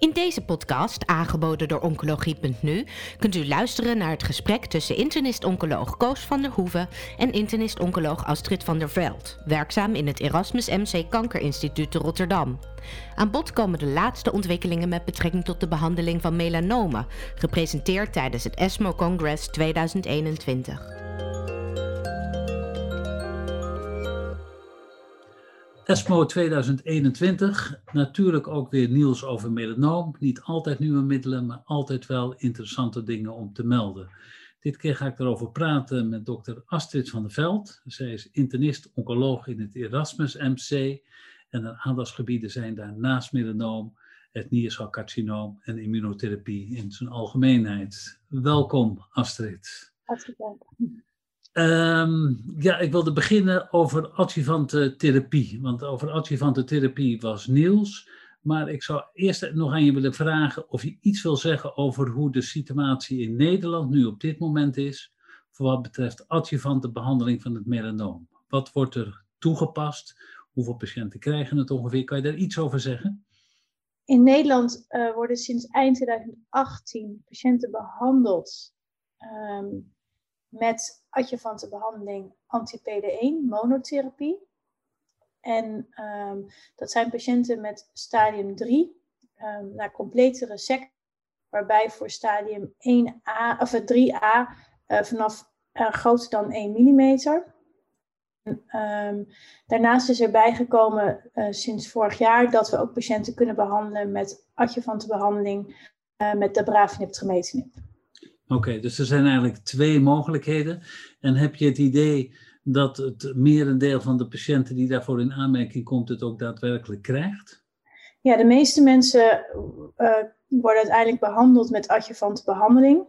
In deze podcast, aangeboden door Oncologie.nu, kunt u luisteren naar het gesprek tussen internist-oncoloog Koos van der Hoeven en internist-oncoloog Astrid van der Veld, werkzaam in het Erasmus MC Kankerinstituut te Rotterdam. Aan bod komen de laatste ontwikkelingen met betrekking tot de behandeling van melanomen, gepresenteerd tijdens het ESMO Congress 2021. ESMO 2021, natuurlijk ook weer nieuws over melanoom. Niet altijd nieuwe middelen, maar altijd wel interessante dingen om te melden. Dit keer ga ik erover praten met dokter Astrid van der Veld. Zij is internist-oncoloog in het Erasmus MC. En haar aandachtsgebieden zijn daar naast melanoom, het niercelcarcinoom en immunotherapie in zijn algemeenheid. Welkom Astrid. Hartelijk dank. Um, ja, ik wilde beginnen over adjuvante therapie. Want over adjuvante therapie was Niels. Maar ik zou eerst nog aan je willen vragen of je iets wil zeggen over hoe de situatie in Nederland nu op dit moment is. Voor wat betreft adjuvante behandeling van het melanoom. Wat wordt er toegepast? Hoeveel patiënten krijgen het ongeveer? Kan je daar iets over zeggen? In Nederland uh, worden sinds eind 2018 patiënten behandeld. Um, met adjuvante behandeling anti-PD1 monotherapie. En um, dat zijn patiënten met stadium 3, um, naar complete resectie, waarbij voor stadium 1A of 3A uh, eh, vanaf uh, groter dan 1 mm. Um, daarnaast is er bijgekomen sinds vorig jaar dat we ook patiënten kunnen behandelen met adjuvante behandeling met de Oké, dus er zijn eigenlijk twee mogelijkheden. En heb je het idee dat het merendeel van de patiënten die daarvoor in aanmerking komt, het ook daadwerkelijk krijgt? Ja, de meeste mensen uh, worden uiteindelijk behandeld met adjuvante behandeling.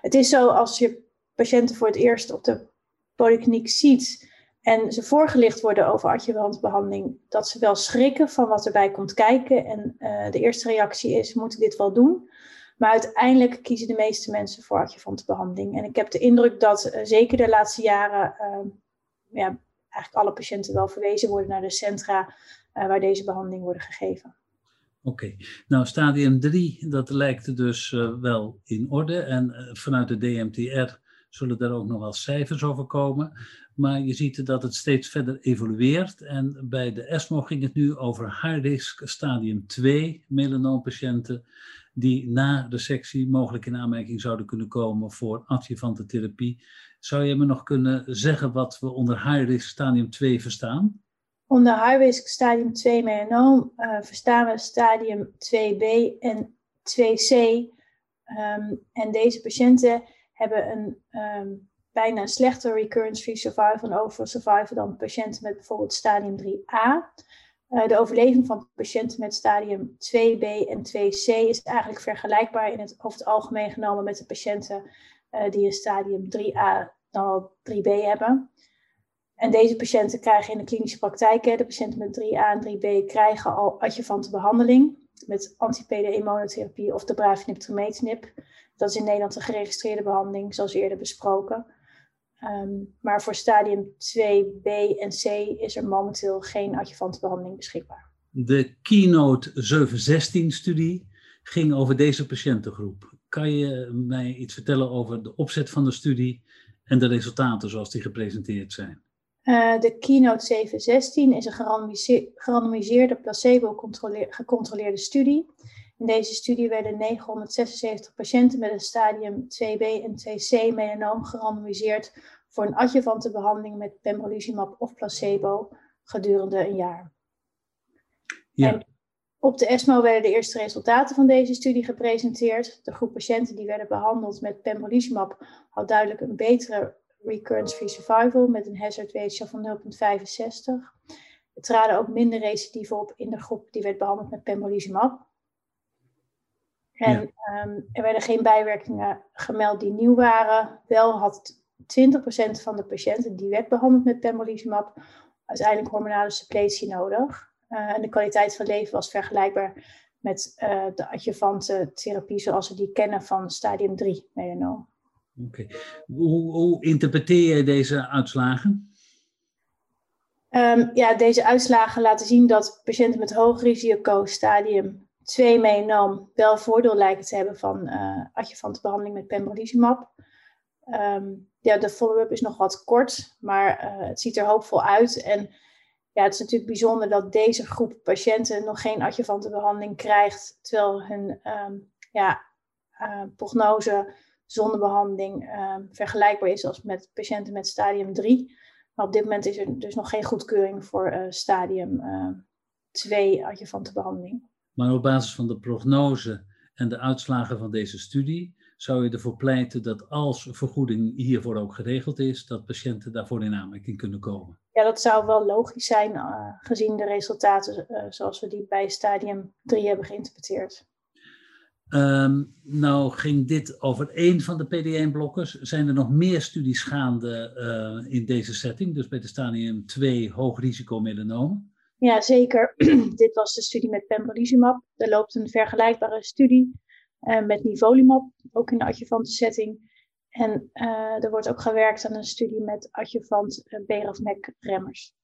Het is zo als je patiënten voor het eerst op de polykliniek ziet en ze voorgelicht worden over adjuvante behandeling, dat ze wel schrikken van wat erbij komt kijken. En uh, de eerste reactie is: moet ik dit wel doen? Maar uiteindelijk kiezen de meeste mensen voor adjuvante behandeling. En ik heb de indruk dat uh, zeker de laatste jaren uh, ja, eigenlijk alle patiënten wel verwezen worden naar de centra uh, waar deze behandeling worden gegeven. Oké, nou stadium 3, dat lijkt dus uh, wel in orde. En vanuit de DMTR zullen er ook nog wel cijfers over komen. Maar je ziet dat het steeds verder evolueert. En bij de ESMO ging het nu over high risk stadium 2 melanoompatiënten die na de sectie mogelijk in aanmerking zouden kunnen komen voor adjuvante therapie. Zou je me nog kunnen zeggen wat we onder high-risk stadium 2 verstaan? Onder high-risk stadium 2 melanoom uh, verstaan we stadium 2b en 2c. Um, ehm, en deze patiënten hebben een um, bijna slechter recurrence-free survival en overall survival dan patiënten met bijvoorbeeld stadium 3a. Uh, de overleving van patiënten met stadium 2b en 2c is eigenlijk vergelijkbaar in het, over het algemeen genomen met de patiënten uh, die een stadium 3a dan al 3b hebben. En deze patiënten krijgen in de klinische praktijk, de patiënten met 3a en 3b krijgen al adjuvante behandeling met anti-PD1 monotherapie of de bravinib trametinib. Dat is in Nederland een geregistreerde behandeling, zoals eerder besproken. Um, maar voor stadium 2b en c is er momenteel geen adjuvante behandeling beschikbaar. De Keynote 716-studie ging over deze patiëntengroep. Kan je mij iets vertellen over de opzet van de studie en de resultaten zoals die gepresenteerd zijn? Uh, de Keynote 716 is een gerandomiseerde placebo-gecontroleerde studie. In deze studie werden 976 patiënten met een stadium 2b en 2c melanoom gerandomiseerd voor een adjuvante behandeling met pembrolizumab of placebo gedurende een jaar. Ja. En op de ESMO werden de eerste resultaten van deze studie gepresenteerd. De groep patiënten die werden behandeld met pembrolizumab had duidelijk een betere recurrence-free survival met een hazard ratio van 0,65. Er traden ook minder recidieven op in de groep die werd behandeld met pembrolizumab. En ja. um, er werden geen bijwerkingen gemeld die nieuw waren. Wel had 20% van de patiënten die werd behandeld met pembrolizumab uiteindelijk hormonale suppletie nodig. Uh, en de kwaliteit van leven was vergelijkbaar met uh, de adjuvante therapie zoals we die kennen van stadium 3 melanoom. Oké. Okay. Hoe, hoe, interpreteer je deze uitslagen? Um, ja, deze uitslagen laten zien dat patiënten met hoog risico stadium 2 melanoom wel voordeel lijken te hebben van uh, adjuvante behandeling met pembrolizumab. Um, ja, de follow-up is nog wat kort, maar uh, het ziet er hoopvol uit. En ja, het is natuurlijk bijzonder dat deze groep patiënten nog geen adjuvante behandeling krijgt, terwijl hun um, ja, uh, prognose zonder behandeling um, vergelijkbaar is als met patiënten met stadium 3. Maar op dit moment is er dus nog geen goedkeuring voor stadium 2 adjuvante behandeling. Maar op basis van de prognose en de uitslagen van deze studie zou je ervoor pleiten dat als vergoeding hiervoor ook geregeld is, dat patiënten daarvoor in aanmerking kunnen komen. Ja, dat zou wel logisch zijn, uh, gezien de resultaten uh, zoals we die bij stadium 3 hebben geïnterpreteerd. Um, nou ging dit over één van de PD1-blokkers. Zijn er nog meer studies gaande uh, in deze setting, dus bij de stadium 2 hoog risico melanoom? Ja, zeker. dit was de studie met pembrolizumab. Er loopt een vergelijkbare studie uh, met nivolumab, ook in de adjuvante setting. En uh, er wordt ook gewerkt aan een studie met adjuvant uh, BRAF-MEC-remmers.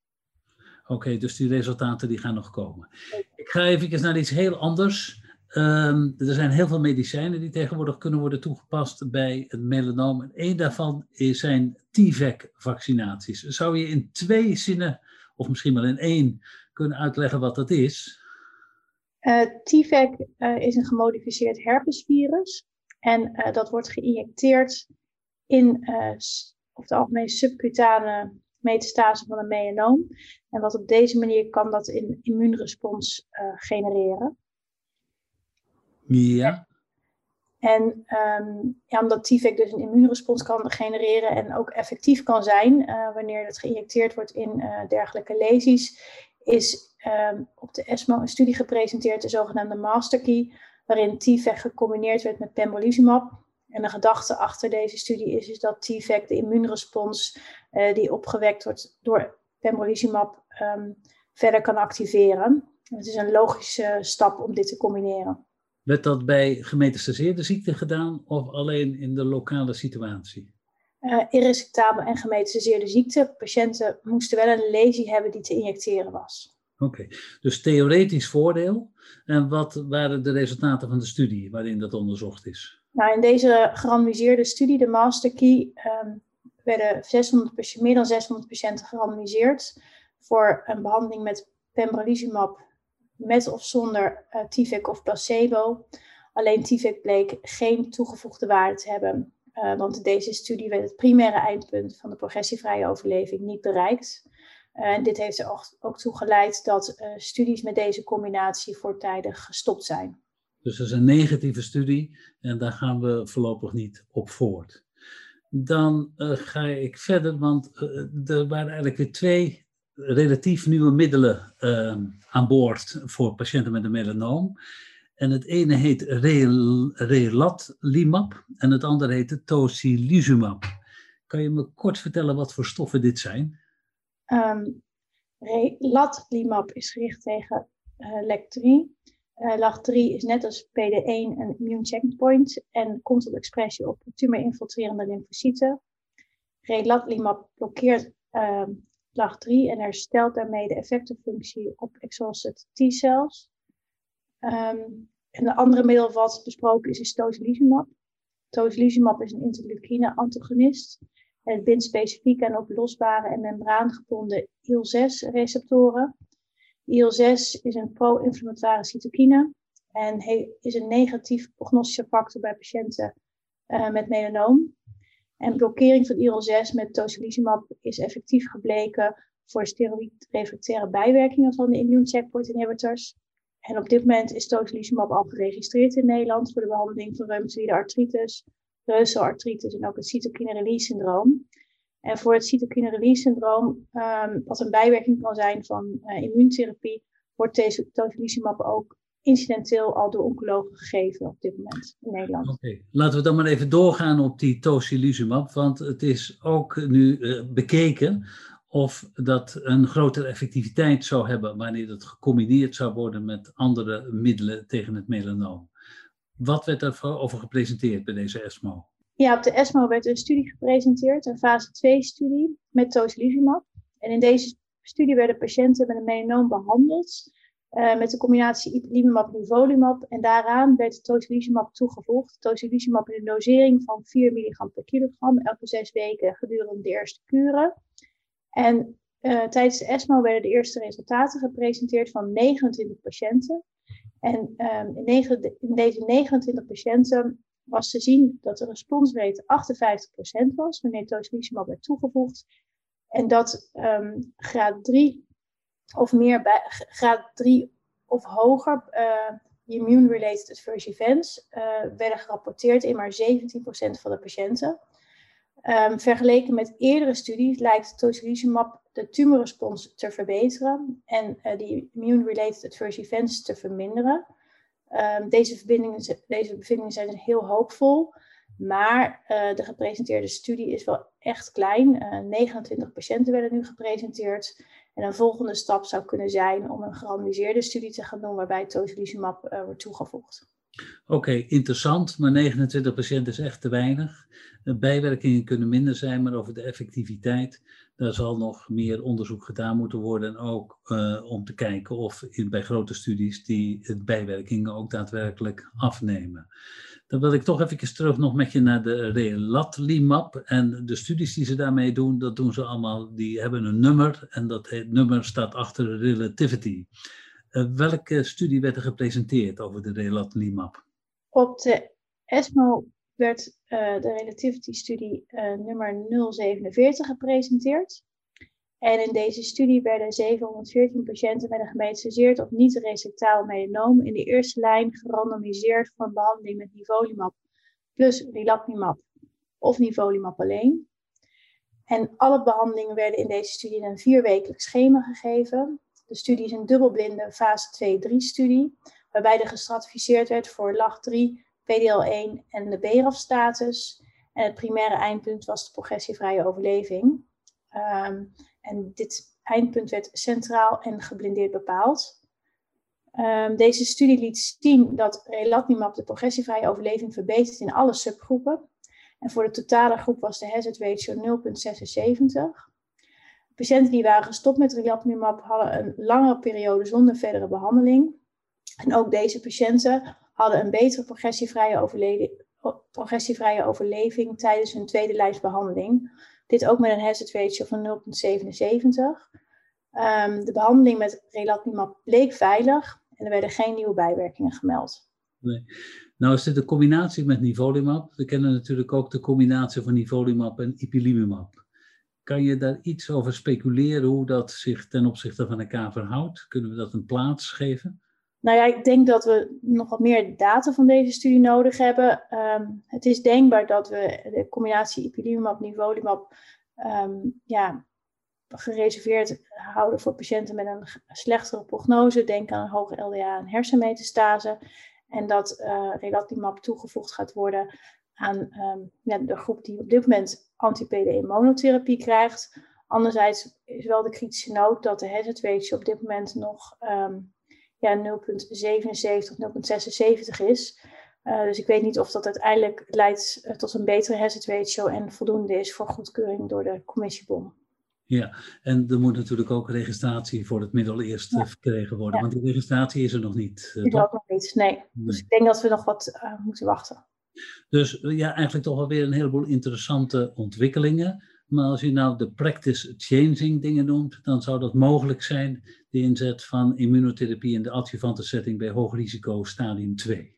Oké, okay, dus die resultaten die gaan nog komen. Ik ga even naar iets heel anders. Um, er zijn heel veel medicijnen die tegenwoordig kunnen worden toegepast bij het melanoom. En één daarvan is, zijn T-VEC-vaccinaties. Zou je in twee zinnen, of misschien wel in één, kunnen uitleggen wat dat is? Uh, T-VEC uh, is een gemodificeerd herpesvirus. En uh, dat wordt geïnjecteerd in of het algemeen subcutane metastase van een melanoom. En wat op deze manier kan dat een immuunrespons genereren. Ja. En um, ja, omdat TVEC dus een immuunrespons kan genereren en ook effectief kan zijn uh, wanneer het geïnjecteerd wordt in uh, dergelijke lesies, is um, op de ESMO een studie gepresenteerd, de zogenaamde Masterkey, waarin TVEC gecombineerd werd met pembrolizumab. En de gedachte achter deze studie is, is dat TVEC de immuunrespons uh, die opgewekt wordt door pembrolizumab um, verder kan activeren. Het is een logische stap om dit te combineren. Werd dat bij gemetastaseerde ziekte gedaan of alleen in de lokale situatie? Uh, irresectabel en gemetastaseerde ziekte. Patiënten moesten wel een lesie hebben die te injecteren was. Oké, okay. dus theoretisch voordeel. En wat waren de resultaten van de studie waarin dat onderzocht is? Nou, in deze gerandomiseerde studie, de Master Key, um, werden 600, meer dan 600 patiënten gerandomiseerd voor een behandeling met pembrolizumab met of zonder uh, eh, TVEC of placebo. Alleen TVEC bleek geen toegevoegde waarde te hebben, uh, want deze studie werd het primaire eindpunt van de progressievrije overleving niet bereikt. Uh, en dit heeft er ook, toe geleid dat studies met deze combinatie voortijdig gestopt zijn. Dus dat is een negatieve studie en daar gaan we voorlopig niet op voort. Dan ga ik verder, want er waren eigenlijk weer twee relatief nieuwe middelen uh, aan boord voor patiënten met een melanoom. En het ene heet relatlimab en het andere heet tocilizumab. Kan je me kort vertellen wat voor stoffen dit zijn? Um, relatlimab is gericht tegen uh, LEC3. Uh, LAG3 is net als PD1 een immune checkpoint en komt tot expressie op tumor-infiltrerende lymfocyten. Relatlimab blokkeert uh, lag 3 en herstelt daarmee de effectenfunctie op exhausted T-cells. Um, en de andere middel wat besproken is, is tocilizumab. Tocilizumab is een interleukine-antagonist. Het bindt specifiek aan oplosbare en membraangebonden IL-6-receptoren. IL-6 is een pro-inflammatoire cytokine en is een negatief prognostische factor bij patiënten uh, met melanoom. En blokkering van IL-6 met tocilizumab is effectief gebleken voor steroïdrefractaire bijwerkingen van de immune checkpoint inhibitors. En op dit moment is tocilizumab al geregistreerd in Nederland voor de behandeling van reumatoïde artritis, reuzelartritis en ook het cytokine release syndroom. En voor het cytokine release syndroom, um, wat een bijwerking kan zijn van uh, immuuntherapie, wordt tocilizumab ook incidenteel al door oncologen gegeven op dit moment in Nederland. Oké, laten we dan maar even doorgaan op die tocilizumab, want het is ook nu uh, bekeken of dat een grotere effectiviteit zou hebben wanneer het gecombineerd zou worden met andere middelen tegen het melanoom. Wat werd daarover gepresenteerd bij deze ESMO? Ja, op de ESMO werd een studie gepresenteerd, een fase 2-studie met tocilizumab. En in deze studie werden patiënten met een melanoom behandeld uh, met de combinatie ipilimumab en nivolumab. En daaraan werd tocilizumab toegevoegd. Tocilizumab in een dosering van 4 milligram per kilogram elke zes weken gedurende de eerste kuren. En uh, tijdens de ESMO werden de eerste resultaten gepresenteerd van 29 patiënten. En um, in, deze 29 patiënten was te zien dat de responsrate 58% was wanneer tocilizumab werd toegevoegd. En dat um, graad 3 of meer graad 3 of hoger uh, immune-related adverse events uh, werden gerapporteerd in maar 17% van de patiënten. Um, vergeleken met eerdere studies lijkt tocilizumab de tumorrespons te verbeteren en uh, die immune-related adverse events te verminderen. Um, deze, deze bevindingen zijn dus heel hoopvol, maar uh, de gepresenteerde studie is wel echt klein. Uh, 29 patiënten werden nu gepresenteerd. En een volgende stap zou kunnen zijn om een gerandomiseerde studie te gaan doen waarbij tocilizumab wordt toegevoegd. Oké, interessant, maar 29 patiënten is echt te weinig. De bijwerkingen kunnen minder zijn, maar over de effectiviteit, daar zal nog meer onderzoek gedaan moeten worden. En ook uh, om te kijken of in, bij grote studies die bijwerkingen ook daadwerkelijk afnemen. Dan wil ik toch even terug nog met je naar de relatlimab. En de studies die ze daarmee doen, dat doen ze allemaal, die hebben een nummer. En dat nummer staat achter relativity. Uh, welke studie werd er gepresenteerd over de relatlimab? Op de ESMO werd uh, de relativity-studie uh, nummer 047 gepresenteerd. En in deze studie werden 714 patiënten met een gemetastaseerd of niet resectaal melanoom in de eerste lijn gerandomiseerd voor een behandeling met nivolumab plus relatlimab of nivolumab alleen. En alle behandelingen werden in deze studie in een vierwekelijk schema gegeven. De studie is een dubbelblinde fase 2-3 studie, waarbij er gestratificeerd werd voor LAG3, PDL1 en de BRAF-status. En het primaire eindpunt was de progressievrije overleving. Um, en dit eindpunt werd centraal en geblindeerd bepaald. Um, deze studie liet zien dat relatlimab de progressievrije overleving verbetert in alle subgroepen. En voor de totale groep was de hazard ratio 0,76. Patiënten die waren gestopt met relatlimab hadden een langere periode zonder verdere behandeling. En ook deze patiënten hadden een betere progressievrije, progressievrije overleving tijdens hun tweede lijstbehandeling. Dit ook met een hazard ratio van 0,77. Um, de behandeling met relatlimab bleek veilig en er werden geen nieuwe bijwerkingen gemeld. Nee. Nou is dit een combinatie met nivolumab. We kennen natuurlijk ook de combinatie van nivolumab en ipilimumab. Kan je daar iets over speculeren hoe dat zich ten opzichte van elkaar verhoudt? Kunnen we dat een plaats geven? Nou ja, ik denk dat we nog wat meer data van deze studie nodig hebben. Um, het is denkbaar dat we de combinatie ipilimumab, nivolumab um, ja, gereserveerd houden voor patiënten met een slechtere prognose. Denk aan een hoge LDA en hersenmetastase. En dat uh, toegevoegd gaat worden aan um, ja, de groep die op dit moment anti-PDE monotherapie krijgt. Anderzijds is wel de kritische noot dat de hazard ratio op dit moment nog um, ja, 0,77 of 0,76 is. Uh, dus ik weet niet of dat uiteindelijk leidt uh, tot een betere hazard ratio en voldoende is voor goedkeuring door de commissiebom. Ja, en er moet natuurlijk ook registratie voor het middel eerst ja. verkregen worden, ja. want die registratie is er nog niet. Uh, is er ook nog niet, nee. nee. Dus ik denk dat we nog wat moeten wachten. Dus ja, eigenlijk toch alweer een heleboel interessante ontwikkelingen. Maar als je nou de practice changing dingen noemt, dan zou dat mogelijk zijn, de inzet van immunotherapie in de adjuvante setting bij hoog risico stadium 2.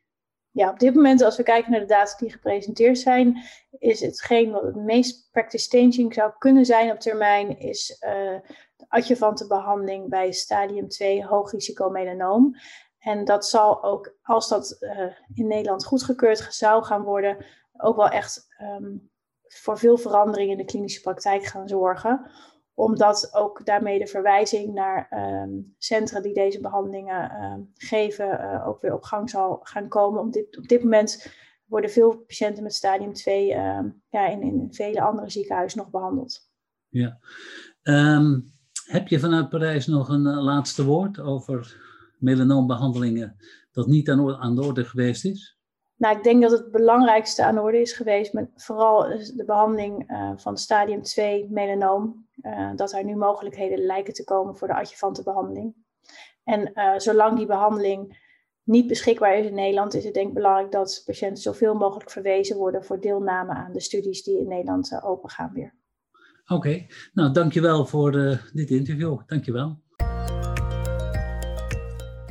Ja, op dit moment, als we kijken naar de data die gepresenteerd zijn, is hetgeen wat het meest practice changing zou kunnen zijn op termijn, is uh, de adjuvante behandeling bij stadium 2 hoog risico melanoom. En dat zal ook, als dat uh, in Nederland goedgekeurd zou gaan worden, ook wel echt um, voor veel verandering in de klinische praktijk gaan zorgen. Omdat ook daarmee de verwijzing naar um, centra die deze behandelingen um, geven uh, ook weer op gang zal gaan komen. Op dit, op dit moment worden veel patiënten met stadium 2 um, ja, in, in vele andere ziekenhuizen nog behandeld. Ja. heb je vanuit Parijs nog een uh, laatste woord over melanoombehandelingen dat niet aan, de orde geweest is? Nou, ik denk dat het belangrijkste aan de orde is geweest, maar vooral de behandeling eh, van stadium 2 melanoom. Eh, dat er nu mogelijkheden lijken te komen voor de adjuvante behandeling. En eh, zolang die behandeling niet beschikbaar is in Nederland, is het denk ik belangrijk dat patiënten zoveel mogelijk verwezen worden voor deelname aan de studies die in Nederland open opengaan weer. Oké, okay. nou dankjewel voor dit interview. Dankjewel.